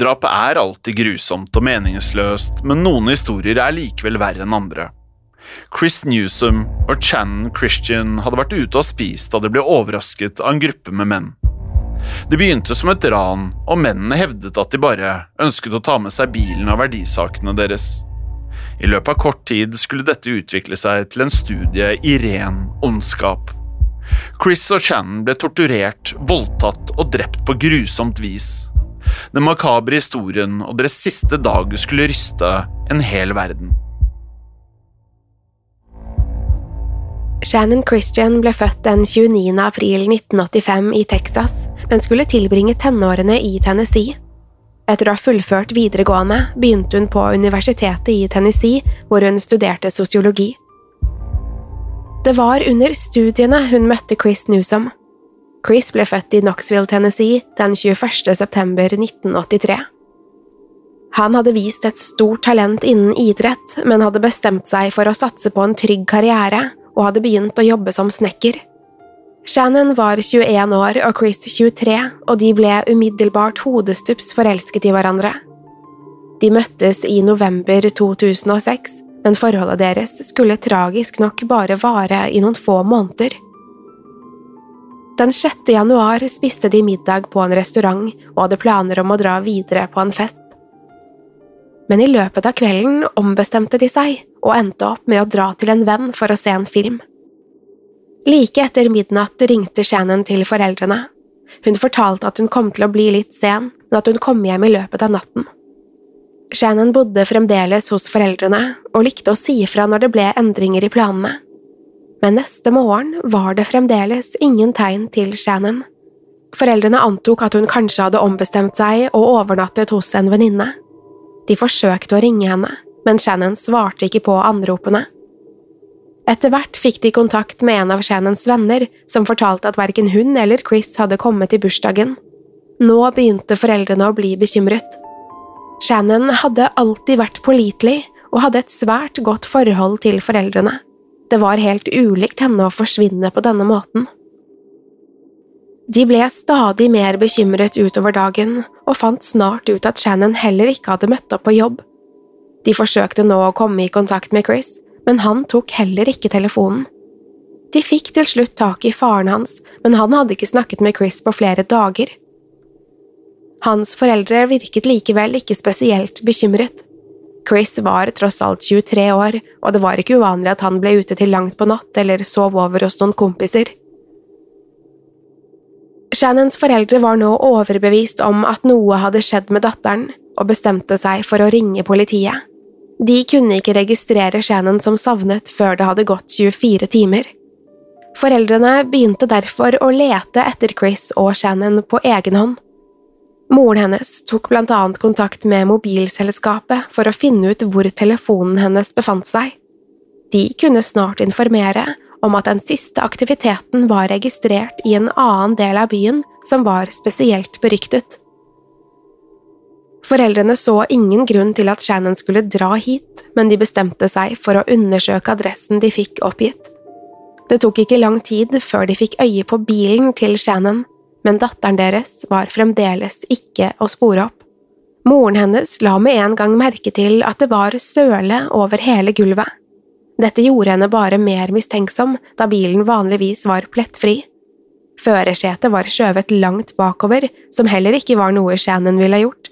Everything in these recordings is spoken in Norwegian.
Drapet er alltid grusomt og meningsløst, men noen historier er likevel verre enn andre. Chris Newsom og Channon Christian hadde vært ute og spist da de ble overrasket av en gruppe med menn. Det begynte som et ran, og mennene hevdet at de bare ønsket å ta med seg bilen og verdisakene deres. I løpet av kort tid skulle dette utvikle seg til en studie i ren ondskap. Chris og Chan ble torturert, voldtatt og drept på grusomt vis. Den makabre historien og deres siste dag skulle ryste en hel verden. Shannon Christian ble født den 29. april 1985 i Texas, men skulle tilbringe tenårene i Tennessee. Etter å ha fullført videregående begynte hun på universitetet i Tennessee, hvor hun studerte sosiologi. Det var under studiene hun møtte Chris Newsom. Chris ble født i Knoxville, Tennessee den 21. september 1983. Han hadde vist et stort talent innen idrett, men hadde bestemt seg for å satse på en trygg karriere og hadde begynt å jobbe som snekker. Shannon var 21 år og Chris 23, og de ble umiddelbart hodestups forelsket i hverandre. De møttes i november 2006, men forholdet deres skulle tragisk nok bare vare i noen få måneder. Den 6. januar spiste de middag på en restaurant og hadde planer om å dra videre på en fest. Men i løpet av kvelden ombestemte de seg og endte opp med å dra til en venn for å se en film. Like etter midnatt ringte Shannon til foreldrene. Hun fortalte at hun kom til å bli litt sen, men at hun kom hjem i løpet av natten. Shannon bodde fremdeles hos foreldrene og likte å si ifra når det ble endringer i planene. Men neste morgen var det fremdeles ingen tegn til Shannon. Foreldrene antok at hun kanskje hadde ombestemt seg og overnattet hos en venninne. De forsøkte å ringe henne, men Shannon svarte ikke på anropene. Etter hvert fikk de kontakt med en av Shannons venner, som fortalte at verken hun eller Chris hadde kommet til bursdagen. Nå begynte foreldrene å bli bekymret. Shannon hadde alltid vært pålitelig og hadde et svært godt forhold til foreldrene. Det var helt ulikt henne å forsvinne på denne måten. De ble stadig mer bekymret utover dagen, og fant snart ut at Shannon heller ikke hadde møtt opp på jobb. De forsøkte nå å komme i kontakt med Chris, men han tok heller ikke telefonen. De fikk til slutt tak i faren hans, men han hadde ikke snakket med Chris på flere dager. Hans foreldre virket likevel ikke spesielt bekymret. Chris var tross alt 23 år, og det var ikke uvanlig at han ble ute til langt på natt eller sov over hos noen kompiser. Shannons foreldre var nå overbevist om at noe hadde skjedd med datteren, og bestemte seg for å ringe politiet. De kunne ikke registrere Shannon som savnet før det hadde gått 24 timer. Foreldrene begynte derfor å lete etter Chris og Shannon på egen hånd. Moren hennes tok blant annet kontakt med mobilselskapet for å finne ut hvor telefonen hennes befant seg. De kunne snart informere om at den siste aktiviteten var registrert i en annen del av byen som var spesielt beryktet. Foreldrene så ingen grunn til at Shannon skulle dra hit, men de bestemte seg for å undersøke adressen de fikk oppgitt. Det tok ikke lang tid før de fikk øye på bilen til Shannon, men datteren deres var fremdeles ikke å spore opp. Moren hennes la med en gang merke til at det var søle over hele gulvet. Dette gjorde henne bare mer mistenksom, da bilen vanligvis var plettfri. Førersetet var skjøvet langt bakover, som heller ikke var noe Shannon ville gjort.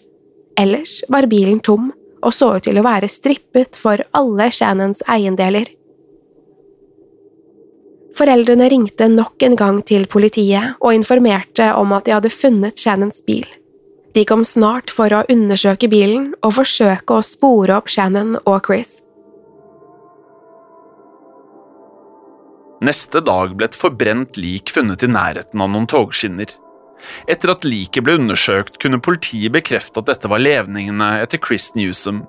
Ellers var bilen tom og så ut til å være strippet for alle Shannons eiendeler. Foreldrene ringte nok en gang til politiet og informerte om at de hadde funnet Shannons bil. De kom snart for å undersøke bilen og forsøke å spore opp Shannon og Chris. Neste dag ble et forbrent lik funnet i nærheten av noen togskinner. Etter at liket ble undersøkt, kunne politiet bekrefte at dette var levningene etter Chris Newsom.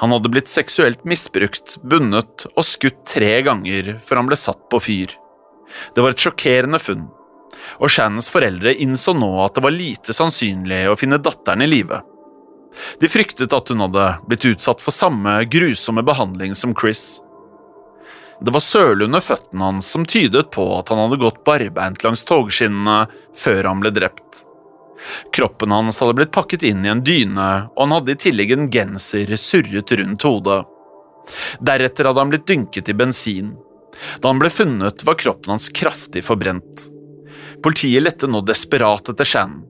Han hadde blitt seksuelt misbrukt, bundet og skutt tre ganger før han ble satt på fyr. Det var et sjokkerende funn, og Shannons foreldre innså nå at det var lite sannsynlig å finne datteren i live. De fryktet at hun hadde blitt utsatt for samme grusomme behandling som Chris. Det var søle under føttene hans som tydet på at han hadde gått barbeint langs togskinnene før han ble drept. Kroppen hans hadde blitt pakket inn i en dyne, og han hadde i tillegg en genser surret rundt hodet. Deretter hadde han blitt dynket i bensin. Da han ble funnet, var kroppen hans kraftig forbrent. Politiet lette nå desperat etter Shannon,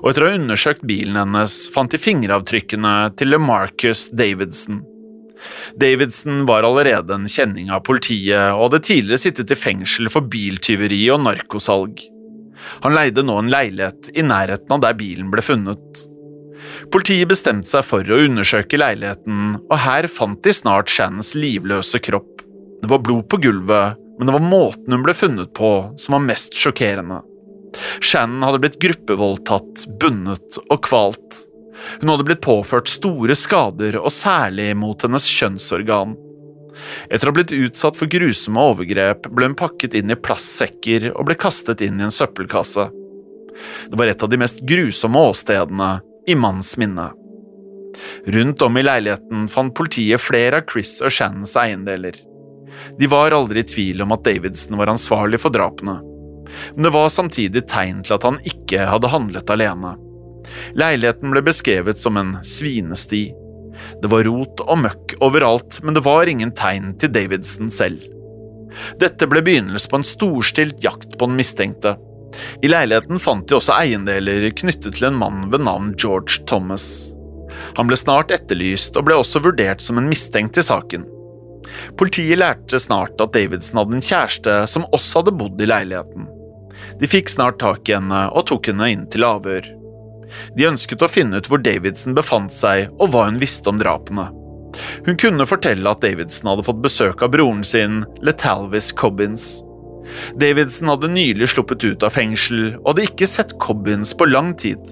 og etter å ha undersøkt bilen hennes fant de fingeravtrykkene til LeMarcus Davidson. Davidson var allerede en kjenning av politiet og hadde tidligere sittet i fengsel for biltyveri og narkosalg. Han leide nå en leilighet i nærheten av der bilen ble funnet. Politiet bestemte seg for å undersøke leiligheten, og her fant de snart Shannons livløse kropp. Det var blod på gulvet, men det var måten hun ble funnet på som var mest sjokkerende. Shannon hadde blitt gruppevoldtatt, bundet og kvalt. Hun hadde blitt påført store skader, og særlig mot hennes kjønnsorgan. Etter å ha blitt utsatt for grusomme overgrep ble hun pakket inn i plastsekker og ble kastet inn i en søppelkasse. Det var et av de mest grusomme åstedene i manns minne. Rundt om i leiligheten fant politiet flere av Chris og Shannons eiendeler. De var aldri i tvil om at Davidson var ansvarlig for drapene, men det var samtidig tegn til at han ikke hadde handlet alene. Leiligheten ble beskrevet som en svinesti. Det var rot og møkk overalt, men det var ingen tegn til Davidson selv. Dette ble begynnelsen på en storstilt jakt på den mistenkte. I leiligheten fant de også eiendeler knyttet til en mann ved navn George Thomas. Han ble snart etterlyst og ble også vurdert som en mistenkt i saken. Politiet lærte snart at Davidson hadde en kjæreste som også hadde bodd i leiligheten. De fikk snart tak i henne og tok henne inn til avhør. De ønsket å finne ut hvor Davidson befant seg og hva hun visste om drapene. Hun kunne fortelle at Davidson hadde fått besøk av broren sin, Letalvis Cobbins. Davidson hadde nylig sluppet ut av fengsel og hadde ikke sett Cobbins på lang tid.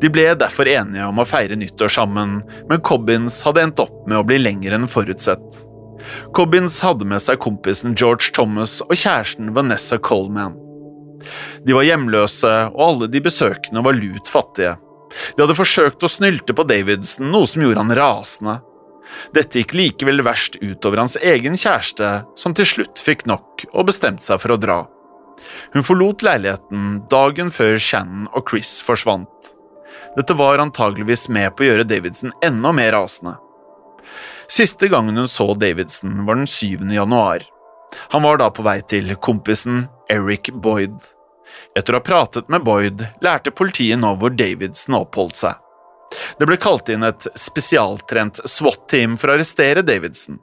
De ble derfor enige om å feire nyttår sammen, men Cobbins hadde endt opp med å bli lengre enn forutsett. Cobbins hadde med seg kompisen George Thomas og kjæresten Vanessa Coleman. De var hjemløse, og alle de besøkende var lut fattige. De hadde forsøkt å snylte på Davidson, noe som gjorde han rasende. Dette gikk likevel verst utover hans egen kjæreste, som til slutt fikk nok og bestemte seg for å dra. Hun forlot leiligheten dagen før Shannon og Chris forsvant. Dette var antageligvis med på å gjøre Davidson enda mer rasende. Siste gangen hun så Davidson, var den 7. januar. Han var da på vei til kompisen Eric Boyd. Etter å ha pratet med Boyd lærte politiet nå hvor Davidson oppholdt seg. Det ble kalt inn et spesialtrent SWAT-team for å arrestere Davidson.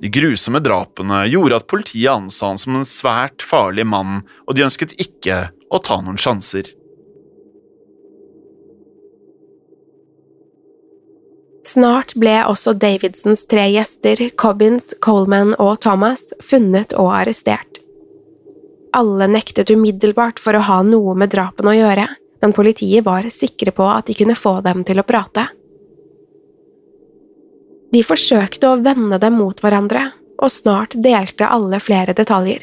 De grusomme drapene gjorde at politiet anså han som en svært farlig mann, og de ønsket ikke å ta noen sjanser. Snart ble også Davidsons tre gjester, Cobbins, Coleman og Thomas, funnet og arrestert. Alle nektet umiddelbart for å ha noe med drapene å gjøre, men politiet var sikre på at de kunne få dem til å prate. De forsøkte å vende dem mot hverandre, og snart delte alle flere detaljer.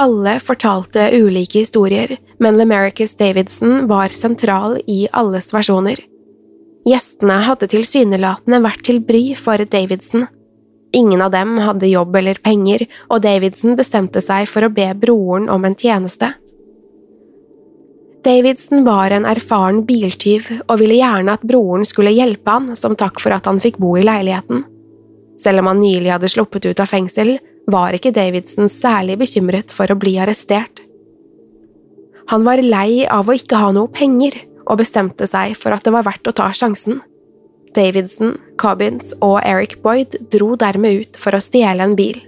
Alle fortalte ulike historier, men Lamericus Davidson var sentral i alles versjoner. Gjestene hadde tilsynelatende vært til bry for Davidson. Ingen av dem hadde jobb eller penger, og Davidson bestemte seg for å be broren om en tjeneste. Davidson var en erfaren biltyv og ville gjerne at broren skulle hjelpe han som takk for at han fikk bo i leiligheten. Selv om han nylig hadde sluppet ut av fengsel, var ikke Davidson særlig bekymret for å bli arrestert. Han var lei av å ikke ha noe penger, og bestemte seg for at det var verdt å ta sjansen. Davidson, Cobbins og Eric Boyd dro dermed ut for å stjele en bil.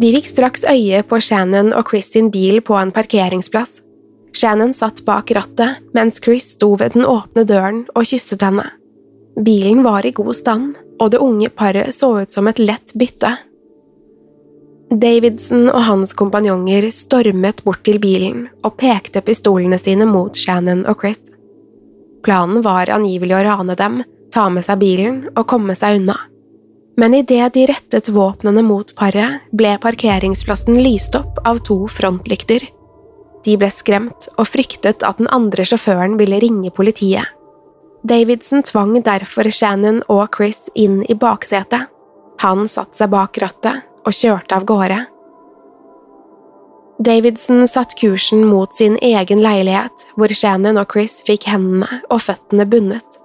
De fikk straks øye på Shannon og Chris sin bil på en parkeringsplass. Shannon satt bak rattet, mens Chris sto ved den åpne døren og kysset henne. Bilen var i god stand, og det unge paret så ut som et lett bytte. Davidson og hans kompanjonger stormet bort til bilen og pekte pistolene sine mot Shannon og Chris. Planen var angivelig å rane dem, ta med seg bilen og komme seg unna. Men idet de rettet våpnene mot paret, ble parkeringsplassen lyst opp av to frontlykter. De ble skremt og fryktet at den andre sjåføren ville ringe politiet. Davidson tvang derfor Shannon og Chris inn i baksetet. Han satte seg bak rattet og kjørte av gårde. Davidson satte kursen mot sin egen leilighet, hvor Shannon og Chris fikk hendene og føttene bundet.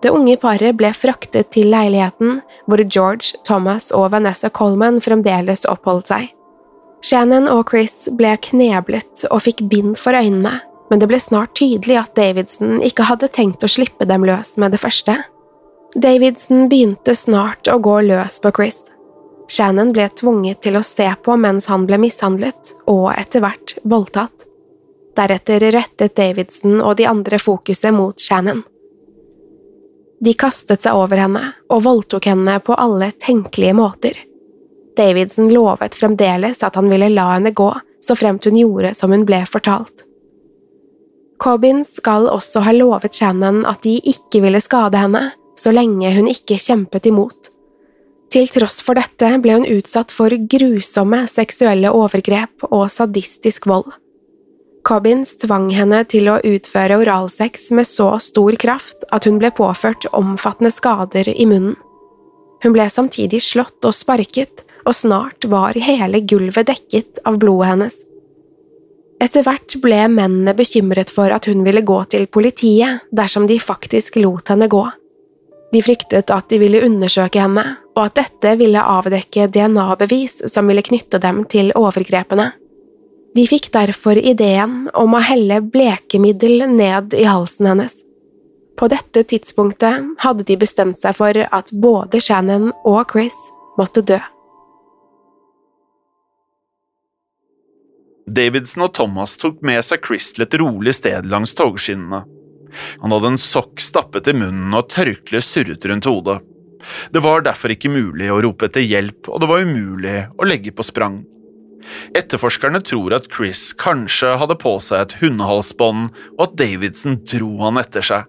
Det unge paret ble fraktet til leiligheten, hvor George, Thomas og Vanessa Coleman fremdeles oppholdt seg. Shannon og Chris ble kneblet og fikk bind for øynene, men det ble snart tydelig at Davidson ikke hadde tenkt å slippe dem løs med det første. Davidson begynte snart å gå løs på Chris, Shannon ble tvunget til å se på mens han ble mishandlet, og etter hvert voldtatt. Deretter rettet Davidson og de andre fokuset mot Shannon. De kastet seg over henne og voldtok henne på alle tenkelige måter. Davidson lovet fremdeles at han ville la henne gå, så fremt hun gjorde som hun ble fortalt. Cobbins skal også ha lovet Shannon at de ikke ville skade henne, så lenge hun ikke kjempet imot. Til tross for dette ble hun utsatt for grusomme seksuelle overgrep og sadistisk vold. Cobbins tvang henne til å utføre oralsex med så stor kraft at hun ble påført omfattende skader i munnen. Hun ble samtidig slått og sparket, og snart var hele gulvet dekket av blodet hennes. Etter hvert ble mennene bekymret for at hun ville gå til politiet dersom de faktisk lot henne gå. De fryktet at de ville undersøke henne, og at dette ville avdekke DNA-bevis som ville knytte dem til overgrepene. De fikk derfor ideen om å helle blekemiddel ned i halsen hennes. På dette tidspunktet hadde de bestemt seg for at både Shannon og Chris måtte dø. Davidson og Thomas tok med seg Chris til et rolig sted langs togskinnene. Han hadde en sokk stappet i munnen og tørkle surret rundt hodet. Det var derfor ikke mulig å rope etter hjelp, og det var umulig å legge på sprang. Etterforskerne tror at Chris kanskje hadde på seg et hundehalsbånd, og at Davidson dro han etter seg.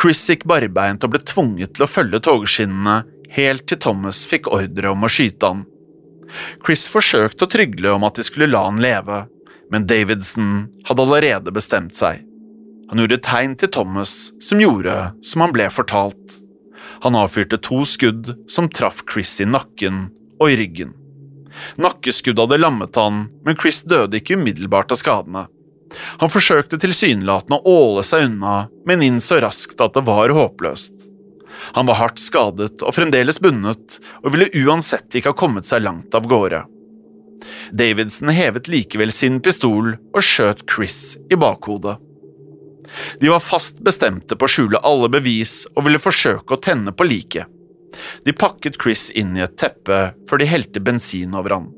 Chris gikk barbeint og ble tvunget til å følge togskinnene helt til Thomas fikk ordre om å skyte han. Chris forsøkte å trygle om at de skulle la han leve, men Davidson hadde allerede bestemt seg. Han gjorde tegn til Thomas, som gjorde som han ble fortalt. Han avfyrte to skudd som traff Chris i nakken og i ryggen. Nakkeskuddet hadde lammet han, men Chris døde ikke umiddelbart av skadene. Han forsøkte tilsynelatende å åle seg unna, men innså raskt at det var håpløst. Han var hardt skadet og fremdeles bundet, og ville uansett ikke ha kommet seg langt av gårde. Davidson hevet likevel sin pistol og skjøt Chris i bakhodet. De var fast bestemte på å skjule alle bevis og ville forsøke å tenne på liket. De pakket Chris inn i et teppe før de helte bensin over han.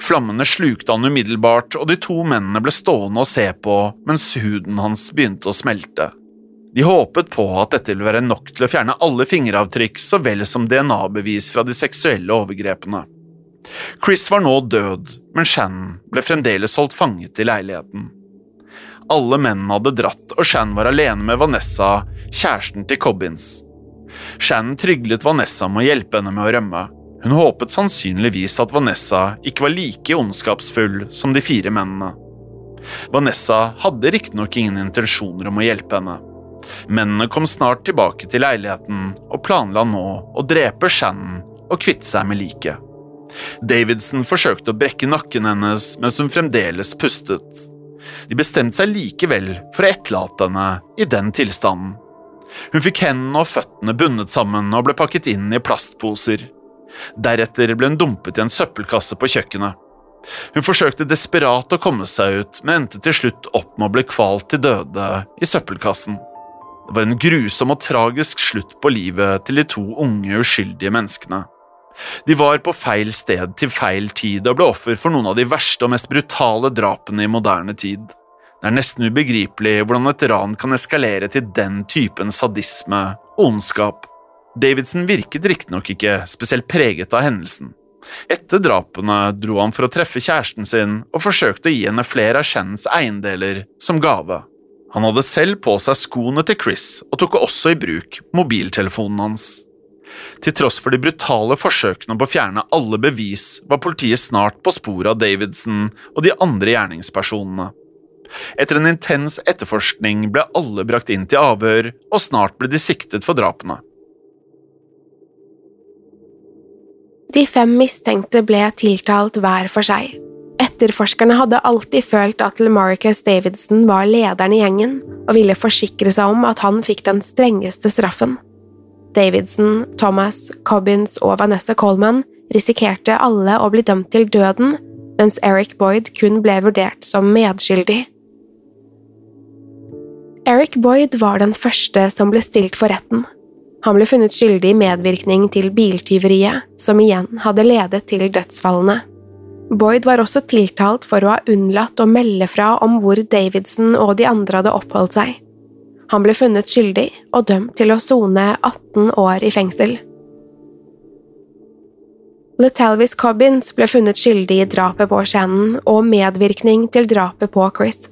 Flammene slukte han umiddelbart, og de to mennene ble stående og se på mens huden hans begynte å smelte. De håpet på at dette ville være nok til å fjerne alle fingeravtrykk så vel som DNA-bevis fra de seksuelle overgrepene. Chris var nå død, men Shannon ble fremdeles holdt fanget i leiligheten. Alle mennene hadde dratt, og Shan var alene med Vanessa, kjæresten til Cobbins. Shan tryglet Vanessa med å hjelpe henne med å rømme. Hun håpet sannsynligvis at Vanessa ikke var like ondskapsfull som de fire mennene. Vanessa hadde riktignok ingen intensjoner om å hjelpe henne. Mennene kom snart tilbake til leiligheten og planla nå å drepe Shannon og kvitte seg med liket. Davidson forsøkte å brekke nakken hennes mens hun fremdeles pustet. De bestemte seg likevel for å etterlate henne i den tilstanden. Hun fikk hendene og føttene bundet sammen og ble pakket inn i plastposer. Deretter ble hun dumpet i en søppelkasse på kjøkkenet. Hun forsøkte desperat å komme seg ut, men endte til slutt opp med å bli kvalt til døde i søppelkassen. Det var en grusom og tragisk slutt på livet til de to unge, uskyldige menneskene. De var på feil sted til feil tid og ble offer for noen av de verste og mest brutale drapene i moderne tid. Det er nesten ubegripelig hvordan et ran kan eskalere til den typen sadisme og ondskap. Davidson virket riktignok ikke spesielt preget av hendelsen. Etter drapene dro han for å treffe kjæresten sin og forsøkte å gi henne flere av Shannons eiendeler som gave. Han hadde selv på seg skoene til Chris og tok også i bruk mobiltelefonen hans. Til tross for de brutale forsøkene på å fjerne alle bevis, var politiet snart på sporet av Davidson og de andre gjerningspersonene. Etter en intens etterforskning ble alle brakt inn til avhør, og snart ble de siktet for drapene. De fem mistenkte ble tiltalt hver for seg. Etterforskerne hadde alltid følt at LaMarcus Davidson var lederen i gjengen, og ville forsikre seg om at han fikk den strengeste straffen. Davidson, Thomas, Cobbins og Vanessa Coleman risikerte alle å bli dømt til døden, mens Eric Boyd kun ble vurdert som medskyldig. Eric Boyd var den første som ble stilt for retten. Han ble funnet skyldig i medvirkning til biltyveriet, som igjen hadde ledet til dødsfallene. Boyd var også tiltalt for å ha unnlatt å melde fra om hvor Davidson og de andre hadde oppholdt seg. Han ble funnet skyldig og dømt til å sone 18 år i fengsel. LeTalvis Cobbins ble funnet skyldig i drapet på Shannon og medvirkning til drapet på Chris.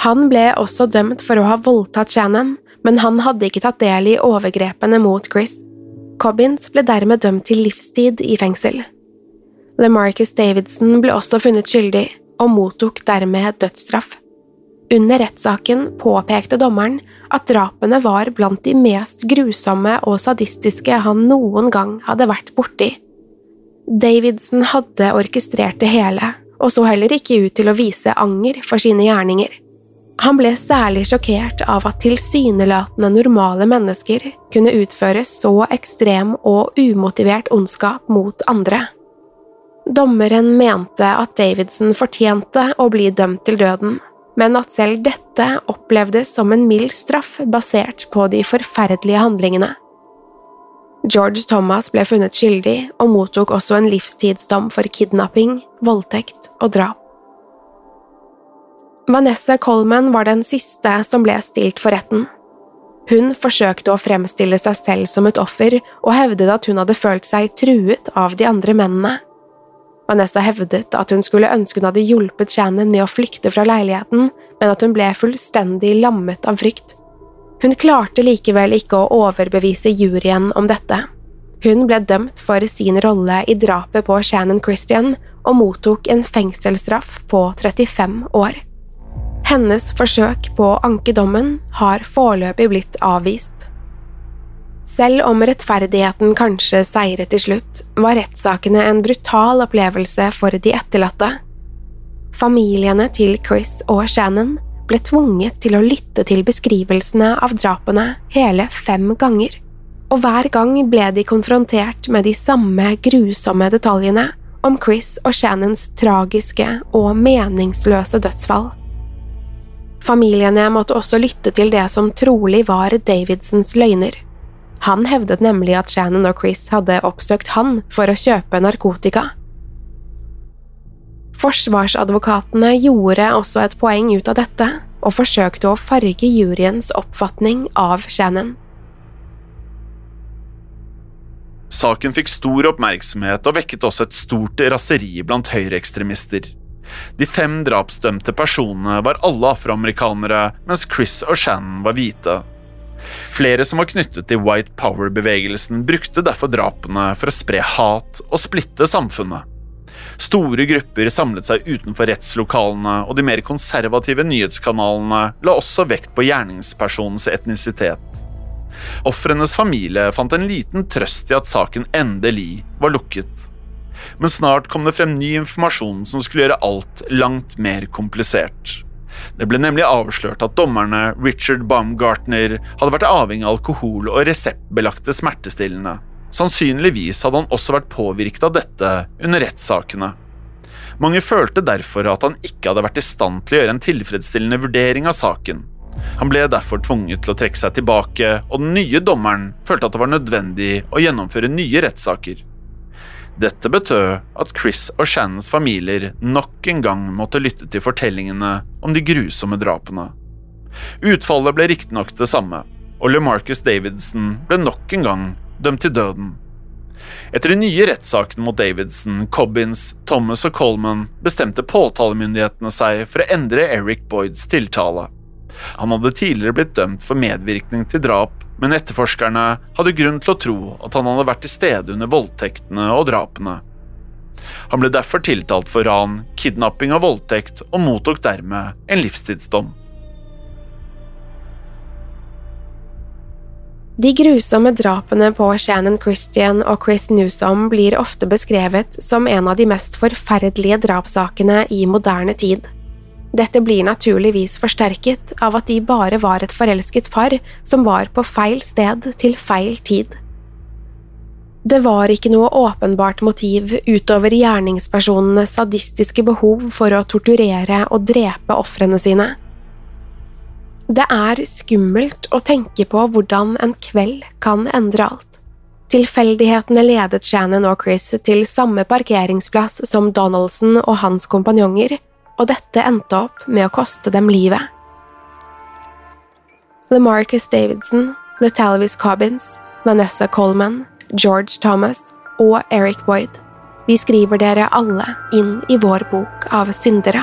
Han ble også dømt for å ha voldtatt Shannon, men han hadde ikke tatt del i overgrepene mot Chris. Cobbins ble dermed dømt til livstid i fengsel. LeMarcus Davidson ble også funnet skyldig, og mottok dermed dødsstraff. Under rettssaken påpekte dommeren at drapene var blant de mest grusomme og sadistiske han noen gang hadde vært borti. Davidson hadde orkestrert det hele, og så heller ikke ut til å vise anger for sine gjerninger. Han ble særlig sjokkert av at tilsynelatende normale mennesker kunne utføre så ekstrem og umotivert ondskap mot andre. Dommeren mente at Davidson fortjente å bli dømt til døden, men at selv dette opplevdes som en mild straff basert på de forferdelige handlingene. George Thomas ble funnet skyldig og mottok også en livstidsdom for kidnapping, voldtekt og drap. Vanessa Coleman var den siste som ble stilt for retten. Hun forsøkte å fremstille seg selv som et offer og hevdet at hun hadde følt seg truet av de andre mennene. Vanessa hevdet at hun skulle ønske hun hadde hjulpet Shannon med å flykte fra leiligheten, men at hun ble fullstendig lammet av frykt. Hun klarte likevel ikke å overbevise juryen om dette. Hun ble dømt for sin rolle i drapet på Shannon Christian og mottok en fengselsstraff på 35 år. Hennes forsøk på å anke dommen har foreløpig blitt avvist. Selv om rettferdigheten kanskje seiret til slutt, var rettssakene en brutal opplevelse for de etterlatte. Familiene til Chris og Shannon ble tvunget til å lytte til beskrivelsene av drapene hele fem ganger. og hver gang ble de konfrontert med de samme grusomme detaljene om Chris og Shannons tragiske og meningsløse dødsfall. Familiene måtte også lytte til det som trolig var Davidsons løgner. Han hevdet nemlig at Shannon og Chris hadde oppsøkt han for å kjøpe narkotika. Forsvarsadvokatene gjorde også et poeng ut av dette, og forsøkte å farge juryens oppfatning av Shannon. Saken fikk stor oppmerksomhet og vekket også et stort raseri blant høyreekstremister. De fem drapsdømte personene var alle afroamerikanere, mens Chris og Shannon var hvite. Flere som var knyttet til White Power-bevegelsen, brukte derfor drapene for å spre hat og splitte samfunnet. Store grupper samlet seg utenfor rettslokalene, og de mer konservative nyhetskanalene la også vekt på gjerningspersonens etnisitet. Ofrenes familie fant en liten trøst i at saken endelig var lukket. Men snart kom det frem ny informasjon som skulle gjøre alt langt mer komplisert. Det ble nemlig avslørt at dommerne Richard Baumgartner hadde vært avhengig av alkohol og reseptbelagte smertestillende. Sannsynligvis hadde han også vært påvirket av dette under rettssakene. Mange følte derfor at han ikke hadde vært i stand til å gjøre en tilfredsstillende vurdering av saken. Han ble derfor tvunget til å trekke seg tilbake, og den nye dommeren følte at det var nødvendig å gjennomføre nye rettssaker. Dette betød at Chris og Shannons familier nok en gang måtte lytte til fortellingene om de grusomme drapene. Utfallet ble riktignok det samme, og LeMarcus Davidson ble nok en gang dømt til døden. Etter de nye rettssakene mot Davidson, Cobbins, Thomas og Coleman bestemte påtalemyndighetene seg for å endre Eric Boyds tiltale. Han hadde tidligere blitt dømt for medvirkning til drap, men etterforskerne hadde grunn til å tro at han hadde vært til stede under voldtektene og drapene. Han ble derfor tiltalt for ran, kidnapping og voldtekt, og mottok dermed en livstidsdom. De grusomme drapene på Shannon Christian og Chris Newsom blir ofte beskrevet som en av de mest forferdelige drapssakene i moderne tid. Dette blir naturligvis forsterket av at de bare var et forelsket par som var på feil sted til feil tid. Det var ikke noe åpenbart motiv utover gjerningspersonenes sadistiske behov for å torturere og drepe ofrene sine. Det er skummelt å tenke på hvordan en kveld kan endre alt. Tilfeldighetene ledet Shannon og Chris til samme parkeringsplass som Donaldson og hans kompanjonger, og dette endte opp med å koste dem livet. LaMarcus Davidson, The Talvis Cobbins, Vanessa Coleman, George Thomas og Eric Boyd. Vi skriver dere alle inn i vår bok av syndere.